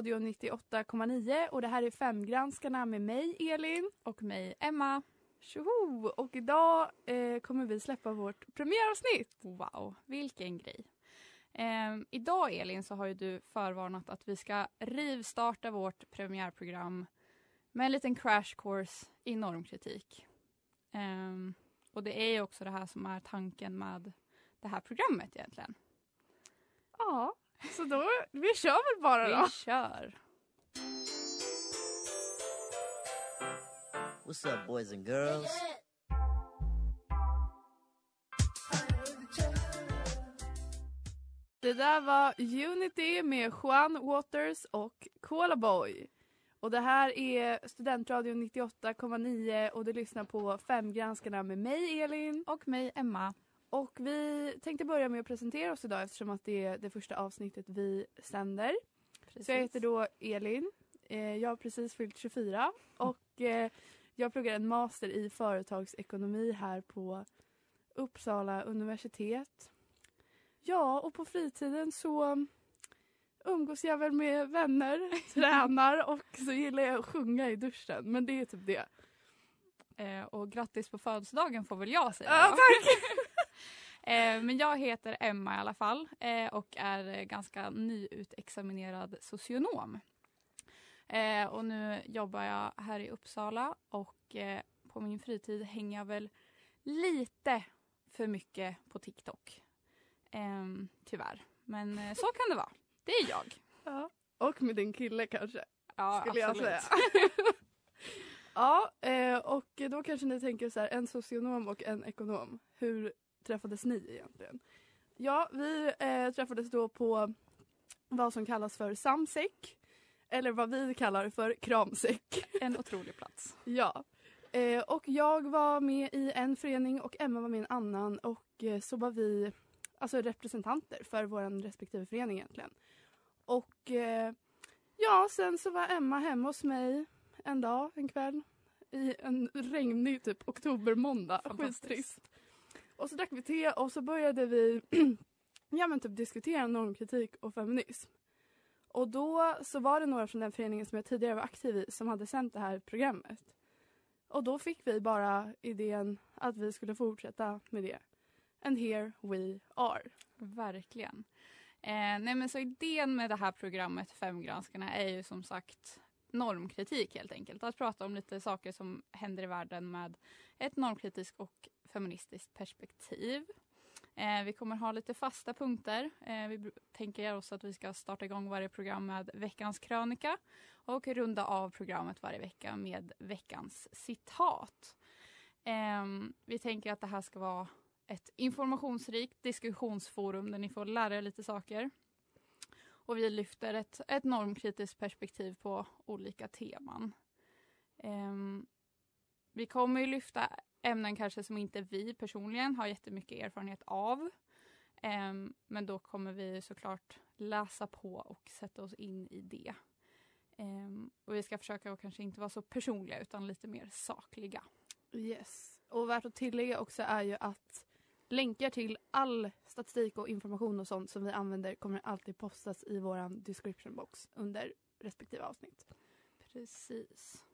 Studentradion 98,9 och det här är Femgranskarna med mig Elin. Och mig, Emma. Tjoho! Och idag eh, kommer vi släppa vårt premiäravsnitt. Wow, vilken grej. Ehm, idag Elin så har ju du förvarnat att vi ska rivstarta vårt premiärprogram med en liten crash course i normkritik. Ehm, och det är ju också det här som är tanken med det här programmet egentligen. Ja, så då, vi kör väl bara då. Vi kör! What's up, boys and girls? Det där var Unity med Juan Waters och Cola Boy. Och det här är Studentradion 98,9 och du lyssnar på Femgranskarna med mig Elin. Och mig, Emma. Och vi tänkte börja med att presentera oss idag eftersom att det är det första avsnittet vi sänder. Precis. Så jag heter då Elin. Eh, jag har precis fyllt 24 och eh, jag pluggar en master i företagsekonomi här på Uppsala universitet. Ja, och på fritiden så umgås jag väl med vänner, tränar och så gillar jag att sjunga i duschen. Men det är typ det. Eh, och grattis på födelsedagen får väl jag säga. Ja, tack! Eh, men jag heter Emma i alla fall eh, och är ganska nyutexaminerad socionom. Eh, och nu jobbar jag här i Uppsala och på min fritid hänger jag väl lite för mycket på TikTok. Ehm, tyvärr. Men så kan det vara. Det är jag. Ja. Och med din kille kanske. Ja, skulle jag absolut. säga. ja, och då kanske ni tänker så här, en socionom och en ekonom. Hur träffades ni egentligen? Ja, vi eh, träffades då på vad som kallas för samsäck. Eller vad vi kallar för kramsäck. En otrolig plats. Ja. Eh, och jag var med i en förening och Emma var med i en annan och eh, så var vi alltså representanter för vår respektive förening egentligen. Och eh, ja, sen så var Emma hemma hos mig en dag, en kväll i en regnig typ oktobermåndag. Skittrist. Och så drack vi te och så började vi ja, men typ diskutera normkritik och feminism. Och då så var det några från den föreningen som jag tidigare var aktiv i som hade sänt det här programmet. Och då fick vi bara idén att vi skulle fortsätta med det. And here we are. Verkligen. Eh, nej men så idén med det här programmet Femgranskarna är ju som sagt normkritik helt enkelt. Att prata om lite saker som händer i världen med ett normkritiskt och feministiskt perspektiv. Eh, vi kommer ha lite fasta punkter. Eh, vi tänker oss att vi ska starta igång varje program med veckans krönika och runda av programmet varje vecka med veckans citat. Eh, vi tänker att det här ska vara ett informationsrikt diskussionsforum där ni får lära er lite saker. Och vi lyfter ett, ett normkritiskt perspektiv på olika teman. Ehm, vi kommer ju lyfta ämnen kanske som inte vi personligen har jättemycket erfarenhet av. Ehm, men då kommer vi såklart läsa på och sätta oss in i det. Ehm, Och vi ska försöka att kanske inte vara så personliga utan lite mer sakliga. Yes. Och värt att tillägga också är ju att länkar till all statistik och information och sånt som vi använder kommer alltid postas i våran description box under respektive avsnitt. Precis.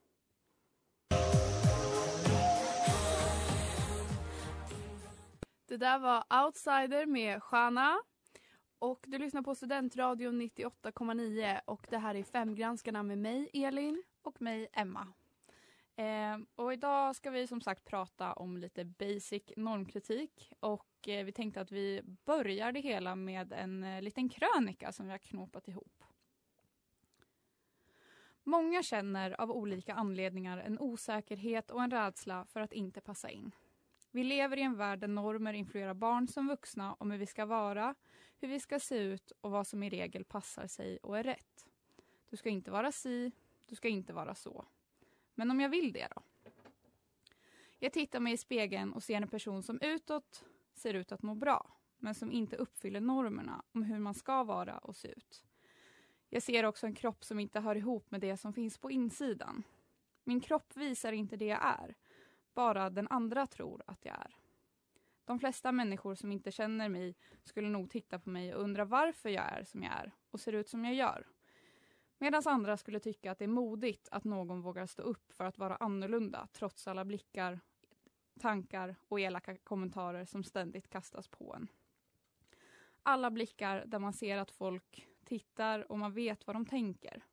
Det där var Outsider med Shana. Och du lyssnar på Studentradion 98,9 och det här är Femgranskarna med mig, Elin. Och mig, Emma. Eh, och idag ska vi som sagt prata om lite basic normkritik och eh, vi tänkte att vi börjar det hela med en eh, liten krönika som vi har knopat ihop. Många känner av olika anledningar en osäkerhet och en rädsla för att inte passa in. Vi lever i en värld där normer influerar barn som vuxna om hur vi ska vara, hur vi ska se ut och vad som i regel passar sig och är rätt. Du ska inte vara si, du ska inte vara så. Men om jag vill det då? Jag tittar mig i spegeln och ser en person som utåt ser ut att må bra, men som inte uppfyller normerna om hur man ska vara och se ut. Jag ser också en kropp som inte hör ihop med det som finns på insidan. Min kropp visar inte det jag är, bara den andra tror att jag är. De flesta människor som inte känner mig skulle nog titta på mig och undra varför jag är som jag är och ser ut som jag gör. Medan andra skulle tycka att det är modigt att någon vågar stå upp för att vara annorlunda trots alla blickar, tankar och elaka kommentarer som ständigt kastas på en. Alla blickar där man ser att folk tittar och man vet vad de tänker.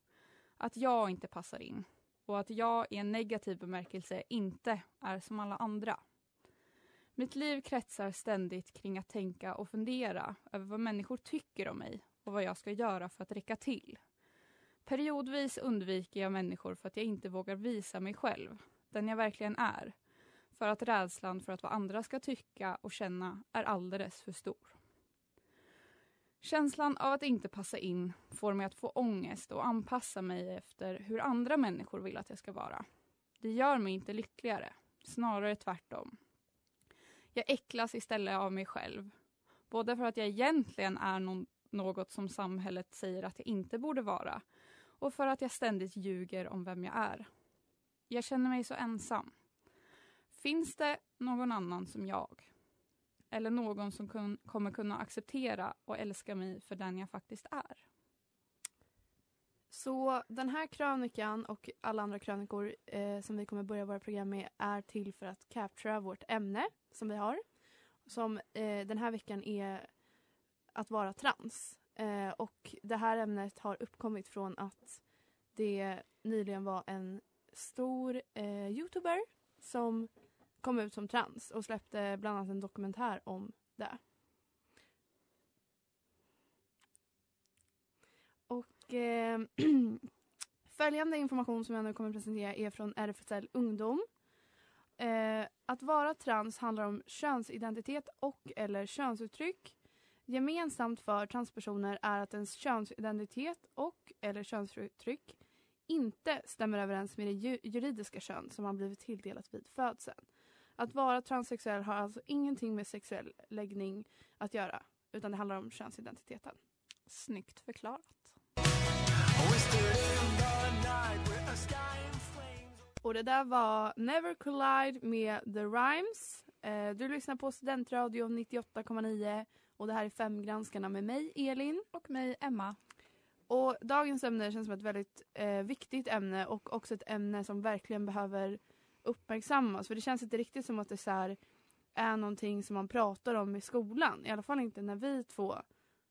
Att jag inte passar in och att jag i en negativ bemärkelse inte är som alla andra. Mitt liv kretsar ständigt kring att tänka och fundera över vad människor tycker om mig och vad jag ska göra för att räcka till. Periodvis undviker jag människor för att jag inte vågar visa mig själv, den jag verkligen är. För att rädslan för att vad andra ska tycka och känna är alldeles för stor. Känslan av att inte passa in får mig att få ångest och anpassa mig efter hur andra människor vill att jag ska vara. Det gör mig inte lyckligare, snarare tvärtom. Jag äcklas istället av mig själv. Både för att jag egentligen är no något som samhället säger att jag inte borde vara och för att jag ständigt ljuger om vem jag är. Jag känner mig så ensam. Finns det någon annan som jag? Eller någon som kun, kommer kunna acceptera och älska mig för den jag faktiskt är? Så den här krönikan och alla andra krönikor eh, som vi kommer börja våra program med är till för att captura vårt ämne som vi har. Som eh, den här veckan är att vara trans. Eh, och det här ämnet har uppkommit från att det nyligen var en stor eh, youtuber som kom ut som trans och släppte bland annat en dokumentär om det. Och eh, följande information som jag nu kommer att presentera är från RFSL Ungdom. Eh, att vara trans handlar om könsidentitet och eller könsuttryck. Gemensamt för transpersoner är att ens könsidentitet och eller könsuttryck inte stämmer överens med det juridiska kön som man blivit tilldelat vid födseln. Att vara transsexuell har alltså ingenting med sexuell läggning att göra utan det handlar om könsidentiteten. Snyggt förklarat. Och det där var Never Collide med The Rhymes. Eh, du lyssnar på Studentradion 98,9 och det här är Femgranskarna med mig, Elin. Och mig, Emma. Och dagens ämne känns som ett väldigt eh, viktigt ämne och också ett ämne som verkligen behöver uppmärksammas. För det känns inte riktigt som att det så här, är någonting som man pratar om i skolan. I alla fall inte när vi två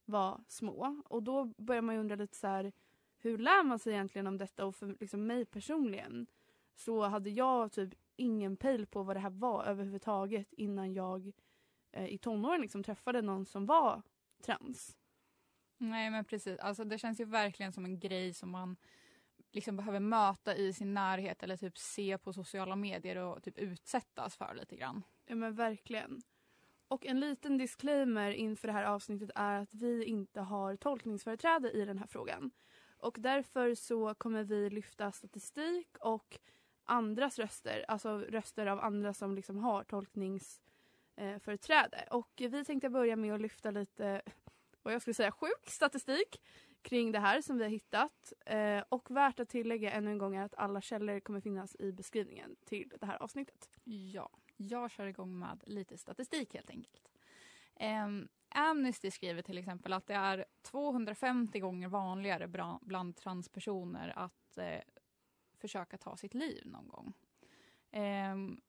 var små. Och då börjar man ju undra lite så här, hur lär man sig egentligen om detta? Och för liksom, mig personligen så hade jag typ ingen pejl på vad det här var överhuvudtaget innan jag eh, i tonåren liksom träffade någon som var trans. Nej men precis, alltså det känns ju verkligen som en grej som man liksom behöver möta i sin närhet eller typ se på sociala medier och typ utsättas för lite grann. Ja men verkligen. Och en liten disclaimer inför det här avsnittet är att vi inte har tolkningsföreträde i den här frågan. Och därför så kommer vi lyfta statistik och andras röster, alltså röster av andra som liksom har tolkningsföreträde. Och vi tänkte börja med att lyfta lite, vad jag skulle säga, sjuk statistik kring det här som vi har hittat. Eh, och värt att tillägga ännu en gång är att alla källor kommer finnas i beskrivningen till det här avsnittet. Ja, jag kör igång med lite statistik helt enkelt. Eh, Amnesty skriver till exempel att det är 250 gånger vanligare bland transpersoner att eh, försöka ta sitt liv någon gång. Ehm,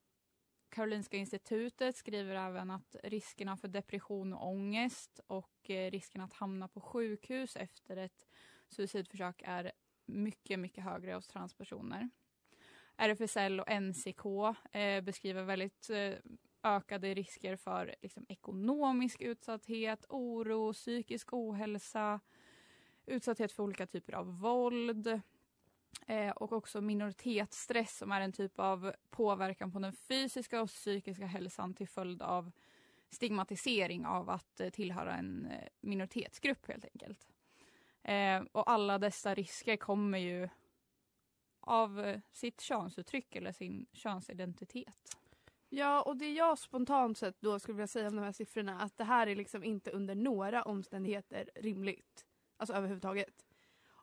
Karolinska institutet skriver även att riskerna för depression och ångest och eh, risken att hamna på sjukhus efter ett suicidförsök är mycket, mycket högre hos transpersoner. RFSL och NCK eh, beskriver väldigt eh, ökade risker för liksom, ekonomisk utsatthet, oro, psykisk ohälsa, utsatthet för olika typer av våld eh, och också minoritetsstress som är en typ av påverkan på den fysiska och psykiska hälsan till följd av stigmatisering av att eh, tillhöra en eh, minoritetsgrupp helt enkelt. Eh, och alla dessa risker kommer ju av eh, sitt könsuttryck eller sin könsidentitet. Ja, och det jag spontant sett då skulle vilja säga om de här siffrorna att det här är liksom inte under några omständigheter rimligt. Alltså överhuvudtaget.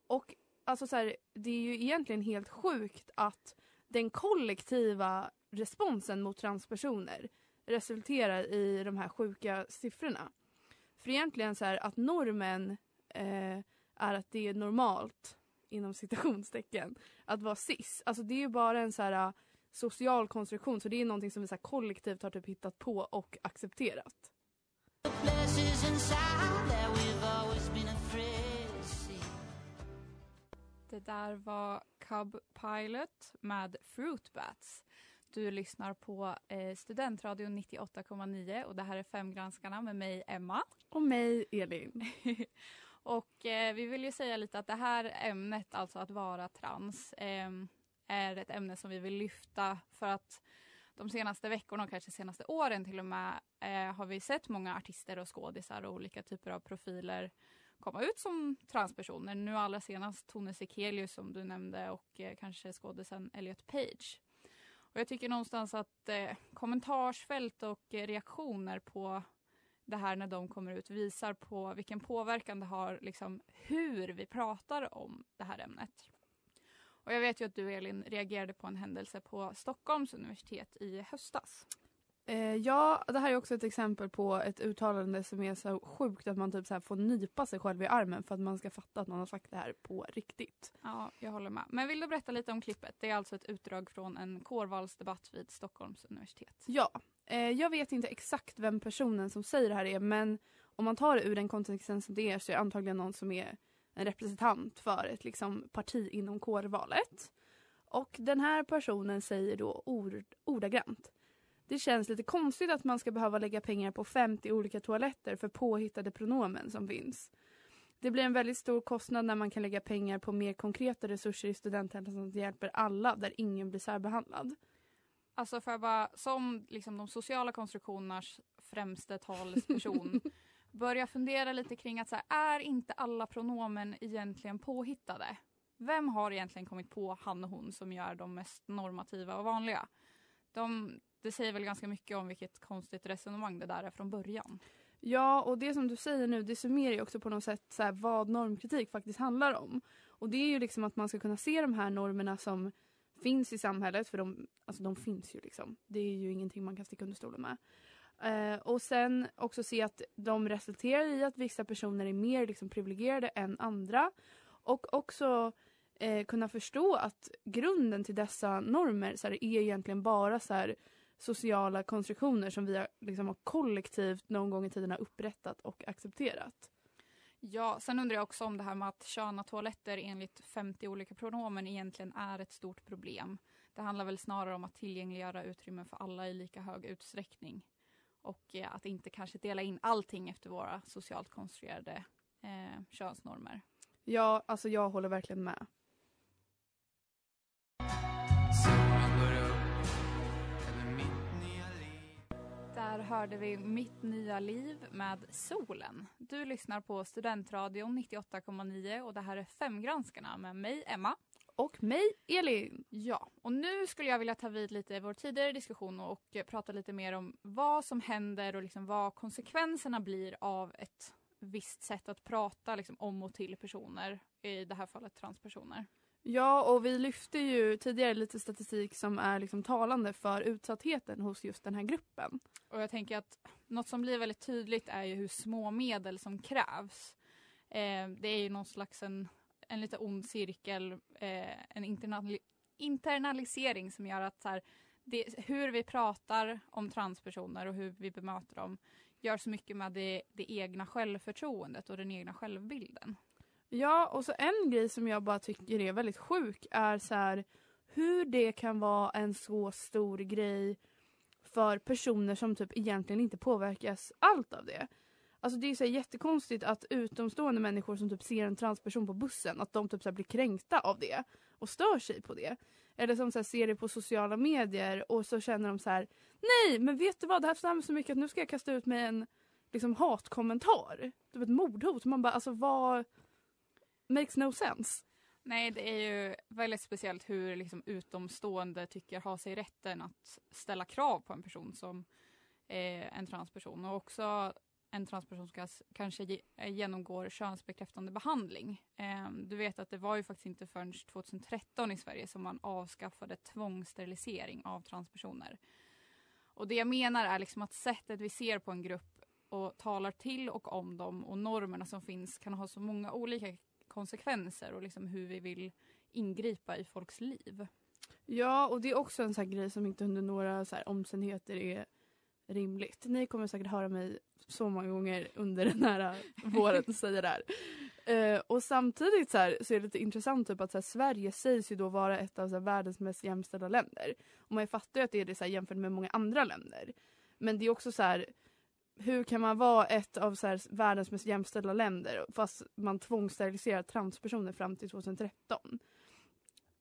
Och alltså så här, det är ju egentligen helt sjukt att den kollektiva responsen mot transpersoner resulterar i de här sjuka siffrorna. För egentligen så här att normen eh, är att det är normalt inom citationstecken att vara cis. Alltså det är ju bara en så här eh, social konstruktion så det är någonting som vi så här kollektivt har typ hittat på och accepterat. Det där var Cub Pilot med Fruit Bats. Du lyssnar på eh, Studentradion 98,9 och det här är Femgranskarna med mig Emma. Och mig Elin. och eh, vi vill ju säga lite att det här ämnet, alltså att vara trans, eh, är ett ämne som vi vill lyfta för att de senaste veckorna och kanske senaste åren till och med eh, har vi sett många artister och skådisar och olika typer av profiler komma ut som transpersoner. Nu allra senast Tone Sekelius som du nämnde och eh, kanske skådisen Elliot Page. Och jag tycker någonstans att eh, kommentarsfält och eh, reaktioner på det här när de kommer ut visar på vilken påverkan det har, liksom hur vi pratar om det här ämnet. Och jag vet ju att du Elin reagerade på en händelse på Stockholms universitet i höstas. Eh, ja, det här är också ett exempel på ett uttalande som är så sjukt att man typ så får nypa sig själv i armen för att man ska fatta att man har sagt det här på riktigt. Ja, jag håller med. Men vill du berätta lite om klippet? Det är alltså ett utdrag från en kårvalsdebatt vid Stockholms universitet. Ja, eh, jag vet inte exakt vem personen som säger det här är men om man tar det ur den kontexten som det är så är det antagligen någon som är en representant för ett liksom, parti inom kårvalet. Och den här personen säger då ord, ordagrant. Det känns lite konstigt att man ska behöva lägga pengar på 50 olika toaletter för påhittade pronomen som finns. Det blir en väldigt stor kostnad när man kan lägga pengar på mer konkreta resurser i studenthälsan som hjälper alla där ingen blir särbehandlad. Alltså för bara, som liksom de sociala konstruktionernas främste talesperson börja fundera lite kring att så här, är inte alla pronomen egentligen påhittade? Vem har egentligen kommit på han och hon som gör de mest normativa och vanliga? De, det säger väl ganska mycket om vilket konstigt resonemang det där är från början. Ja, och det som du säger nu det summerar ju också på något sätt så här, vad normkritik faktiskt handlar om. Och det är ju liksom att man ska kunna se de här normerna som finns i samhället, för de, alltså de finns ju liksom. Det är ju ingenting man kan sticka under stolen med. Uh, och sen också se att de resulterar i att vissa personer är mer liksom, privilegierade än andra. Och också uh, kunna förstå att grunden till dessa normer så här, är egentligen bara så här, sociala konstruktioner som vi har, liksom, har kollektivt någon gång i tiden har upprättat och accepterat. Ja, sen undrar jag också om det här med att köna toaletter enligt 50 olika pronomen egentligen är ett stort problem. Det handlar väl snarare om att tillgängliggöra utrymme för alla i lika hög utsträckning. Och eh, att inte kanske dela in allting efter våra socialt konstruerade eh, könsnormer. Ja, alltså jag håller verkligen med. Där hörde vi Mitt nya liv med Solen. Du lyssnar på Studentradion 98,9 och det här är Femgranskarna med mig, Emma. Och mig, Elin. Ja, och nu skulle jag vilja ta vid lite i vår tidigare diskussion och eh, prata lite mer om vad som händer och liksom vad konsekvenserna blir av ett visst sätt att prata liksom, om och till personer, i det här fallet transpersoner. Ja, och vi lyfte ju tidigare lite statistik som är liksom talande för utsattheten hos just den här gruppen. Och jag tänker att något som blir väldigt tydligt är ju hur små medel som krävs. Eh, det är ju någon slags en, en lite ond cirkel, eh, en internali internalisering som gör att så här, det, hur vi pratar om transpersoner och hur vi bemöter dem gör så mycket med det, det egna självförtroendet och den egna självbilden. Ja, och så en grej som jag bara tycker är väldigt sjuk är så här, hur det kan vara en så stor grej för personer som typ egentligen inte påverkas allt av det. Alltså det är så här jättekonstigt att utomstående människor som typ ser en transperson på bussen, att de typ så här blir kränkta av det och stör sig på det. Eller som så här ser det på sociala medier och så känner de så här, nej men vet du vad, det här stämmer så mycket att nu ska jag kasta ut mig en liksom hatkommentar. Typ ett mordhot. Man bara alltså vad makes no sense. Nej, det är ju väldigt speciellt hur liksom utomstående tycker har sig rätten att ställa krav på en person som eh, en transperson och också en transperson som kanske eh, genomgår könsbekräftande behandling. Eh, du vet att det var ju faktiskt inte förrän 2013 i Sverige som man avskaffade tvångssterilisering av transpersoner. Och det jag menar är liksom att sättet vi ser på en grupp och talar till och om dem och normerna som finns kan ha så många olika konsekvenser och liksom hur vi vill ingripa i folks liv. Ja, och det är också en sån grej som inte under några så här omständigheter är rimligt. Ni kommer säkert höra mig så många gånger under den här våren säga det här. Uh, och samtidigt så, här, så är det lite intressant typ att så här, Sverige sägs ju då vara ett av så här, världens mest jämställda länder. Och man fattar ju att det är det så här, jämfört med många andra länder. Men det är också så här hur kan man vara ett av så här, världens mest jämställda länder fast man tvångssteriliserar transpersoner fram till 2013?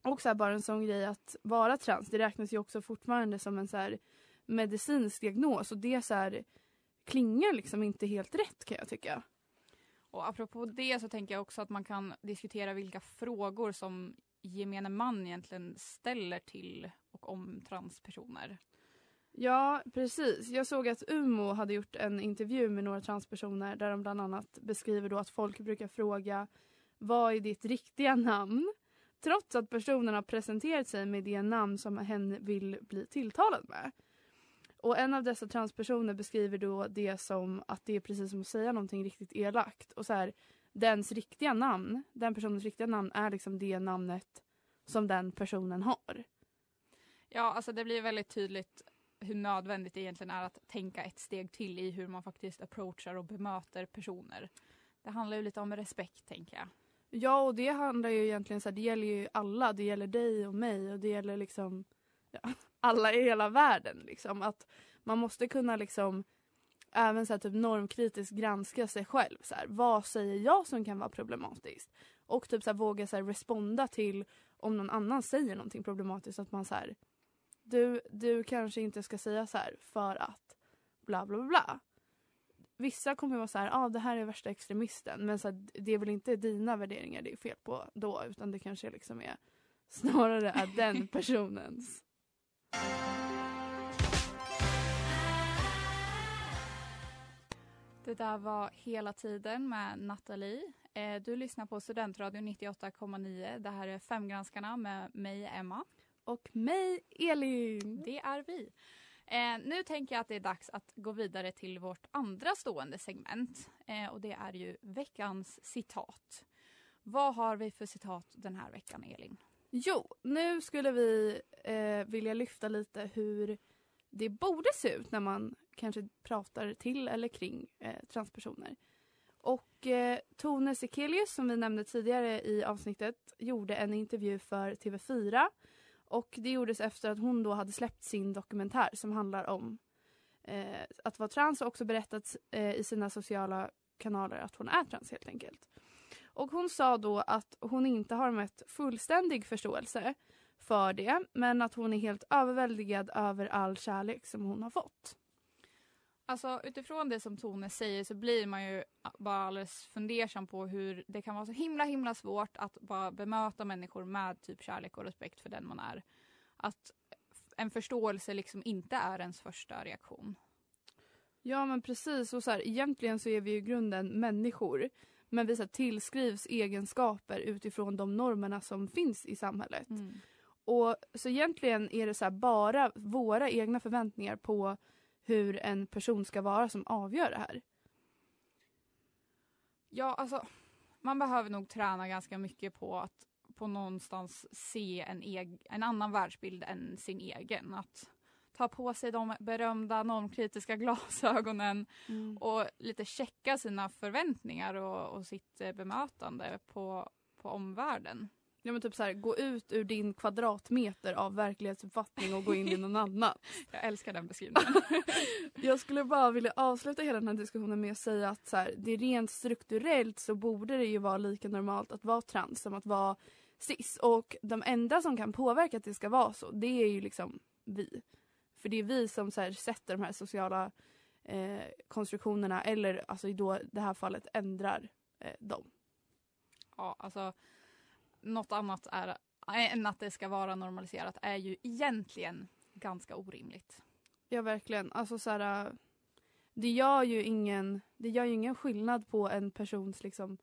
Och så här, bara en sån grej att vara trans, det räknas ju också fortfarande som en så här, medicinsk diagnos och det så här, klingar liksom inte helt rätt kan jag tycka. Och apropå det så tänker jag också att man kan diskutera vilka frågor som gemene man egentligen ställer till och om transpersoner. Ja, precis. Jag såg att Umo hade gjort en intervju med några transpersoner där de bland annat beskriver då att folk brukar fråga vad är ditt riktiga namn? Trots att personen har presenterat sig med det namn som hen vill bli tilltalad med. Och en av dessa transpersoner beskriver då det som att det är precis som att säga någonting riktigt elakt. Och så här, dens riktiga namn, den personens riktiga namn är liksom det namnet som den personen har. Ja, alltså det blir väldigt tydligt hur nödvändigt det egentligen är att tänka ett steg till i hur man faktiskt approachar och bemöter personer. Det handlar ju lite om respekt, tänker jag. Ja, och det handlar ju egentligen så här, det gäller ju alla. Det gäller dig och mig och det gäller liksom ja, alla i hela världen. Liksom. Att man måste kunna liksom även så här, typ normkritiskt granska sig själv. Så här, vad säger jag som kan vara problematiskt? Och typ så här, våga så här, responda till om någon annan säger någonting problematiskt. Att man så här, du, du kanske inte ska säga så här för att bla bla bla. Vissa kommer vara så här, ah, det här är värsta extremisten men så här, det är väl inte dina värderingar det är fel på då utan det kanske liksom är snarare är den personens. Det där var Hela tiden med Nathalie. Eh, du lyssnar på Studentradion 98,9. Det här är Femgranskarna med mig, Emma och mig, Elin. Det är vi. Eh, nu tänker jag att det är dags att gå vidare till vårt andra stående segment. Eh, och det är ju veckans citat. Vad har vi för citat den här veckan, Elin? Jo, nu skulle vi eh, vilja lyfta lite hur det borde se ut när man kanske pratar till eller kring eh, transpersoner. Och eh, Tone Sekelius, som vi nämnde tidigare i avsnittet, gjorde en intervju för TV4 och det gjordes efter att hon då hade släppt sin dokumentär som handlar om eh, att vara trans och också berättat eh, i sina sociala kanaler att hon är trans helt enkelt. Och hon sa då att hon inte har mött fullständig förståelse för det men att hon är helt överväldigad över all kärlek som hon har fått. Alltså utifrån det som Tone säger så blir man ju bara alldeles fundersam på hur det kan vara så himla himla svårt att bara bemöta människor med typ kärlek och respekt för den man är. Att en förståelse liksom inte är ens första reaktion. Ja men precis och så här, egentligen så är vi ju i grunden människor. Men vi så här, tillskrivs egenskaper utifrån de normerna som finns i samhället. Mm. Och så egentligen är det så här, bara våra egna förväntningar på hur en person ska vara som avgör det här. Ja, alltså man behöver nog träna ganska mycket på att på någonstans se en, eg- en annan världsbild än sin egen. Att ta på sig de berömda normkritiska glasögonen och lite checka sina förväntningar och, och sitt eh, bemötande på, på omvärlden. Ja men typ så här, gå ut ur din kvadratmeter av verklighetsuppfattning och gå in i någon annan. Jag älskar den beskrivningen. Jag skulle bara vilja avsluta hela den här diskussionen med att säga att så här, det rent strukturellt så borde det ju vara lika normalt att vara trans som att vara cis. Och de enda som kan påverka att det ska vara så, det är ju liksom vi. För det är vi som så här, sätter de här sociala eh, konstruktionerna eller alltså i då, det här fallet ändrar eh, dem. ja, alltså, något annat är, än att det ska vara normaliserat är ju egentligen ganska orimligt. Ja verkligen. Alltså så här, äh, det gör ju ingen, det gör ju ingen skillnad på en persons liksom,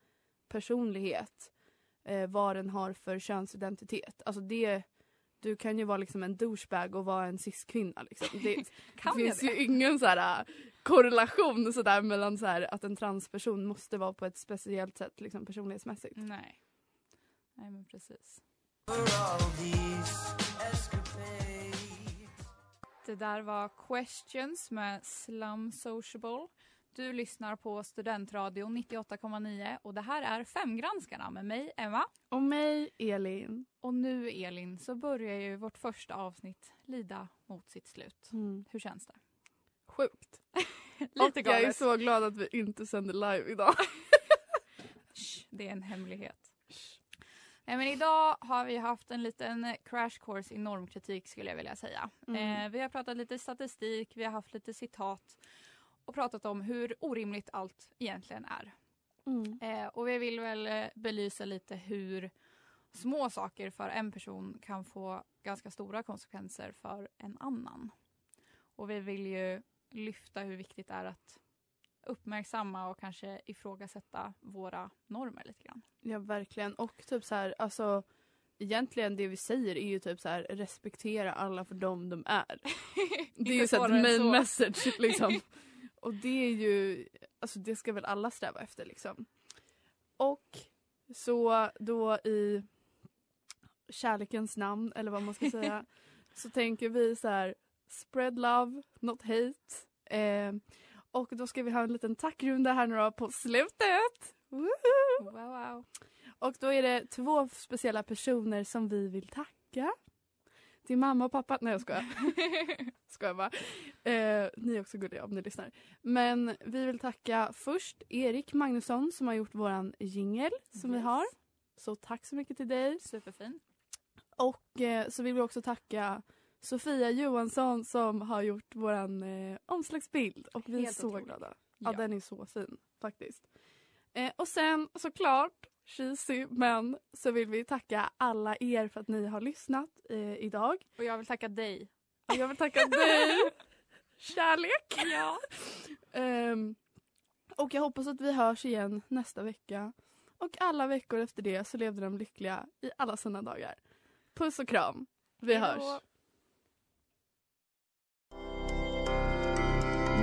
personlighet. Eh, vad den har för könsidentitet. Alltså det, du kan ju vara liksom en douchebag och vara en cis-kvinna. Liksom. Det, det finns det? ju ingen så här, äh, korrelation så där, mellan så här, att en transperson måste vara på ett speciellt sätt liksom, personlighetsmässigt. Nej. Nej men precis. Det där var Questions med Slum Sociable. Du lyssnar på Studentradion 98,9 och det här är Femgranskarna med mig Emma. Och mig, Elin. Och nu Elin så börjar ju vårt första avsnitt lida mot sitt slut. Hur känns det? Sjukt. Lite och jag är galet. så glad att vi inte sänder live idag. Det är en hemlighet. Nej, men idag har vi haft en liten crash course i normkritik skulle jag vilja säga. Mm. Eh, vi har pratat lite statistik, vi har haft lite citat och pratat om hur orimligt allt egentligen är. Mm. Eh, och vi vill väl eh, belysa lite hur små saker för en person kan få ganska stora konsekvenser för en annan. Och vi vill ju lyfta hur viktigt det är att uppmärksamma och kanske ifrågasätta våra normer lite grann. Ja verkligen och typ så här, alltså egentligen det vi säger är ju typ så här respektera alla för dem de är. Det är ju Inte så här svårare än main så. message liksom. Och det är ju, alltså det ska väl alla sträva efter liksom. Och så då i kärlekens namn eller vad man ska säga så tänker vi så här spread love, not hate. Eh, och då ska vi ha en liten tackrunda här nu då på slutet. Wow, wow. Och då är det två speciella personer som vi vill tacka. Till mamma och pappa. Nej jag skojar. skojar bara. Eh, ni är också gulliga om ni lyssnar. Men vi vill tacka först Erik Magnusson som har gjort våran jingel som vi Yes. har. Så tack så mycket till dig. Superfin. Och eh, så vill vi också tacka Sofia Johansson som har gjort våran eh, omslagsbild. Och vi är Helt så otroligt. glada. Ja. Ja. den är så fin faktiskt. Eh, och sen såklart, cheesy, men så vill vi tacka alla er för att ni har lyssnat eh, idag. Och jag vill tacka dig. Och jag vill tacka dig. Kärlek. Ja. Ehm, och jag hoppas att vi hörs igen nästa vecka. Och alla veckor efter det så levde de lyckliga i alla sina dagar. Puss och kram. Vi hörs.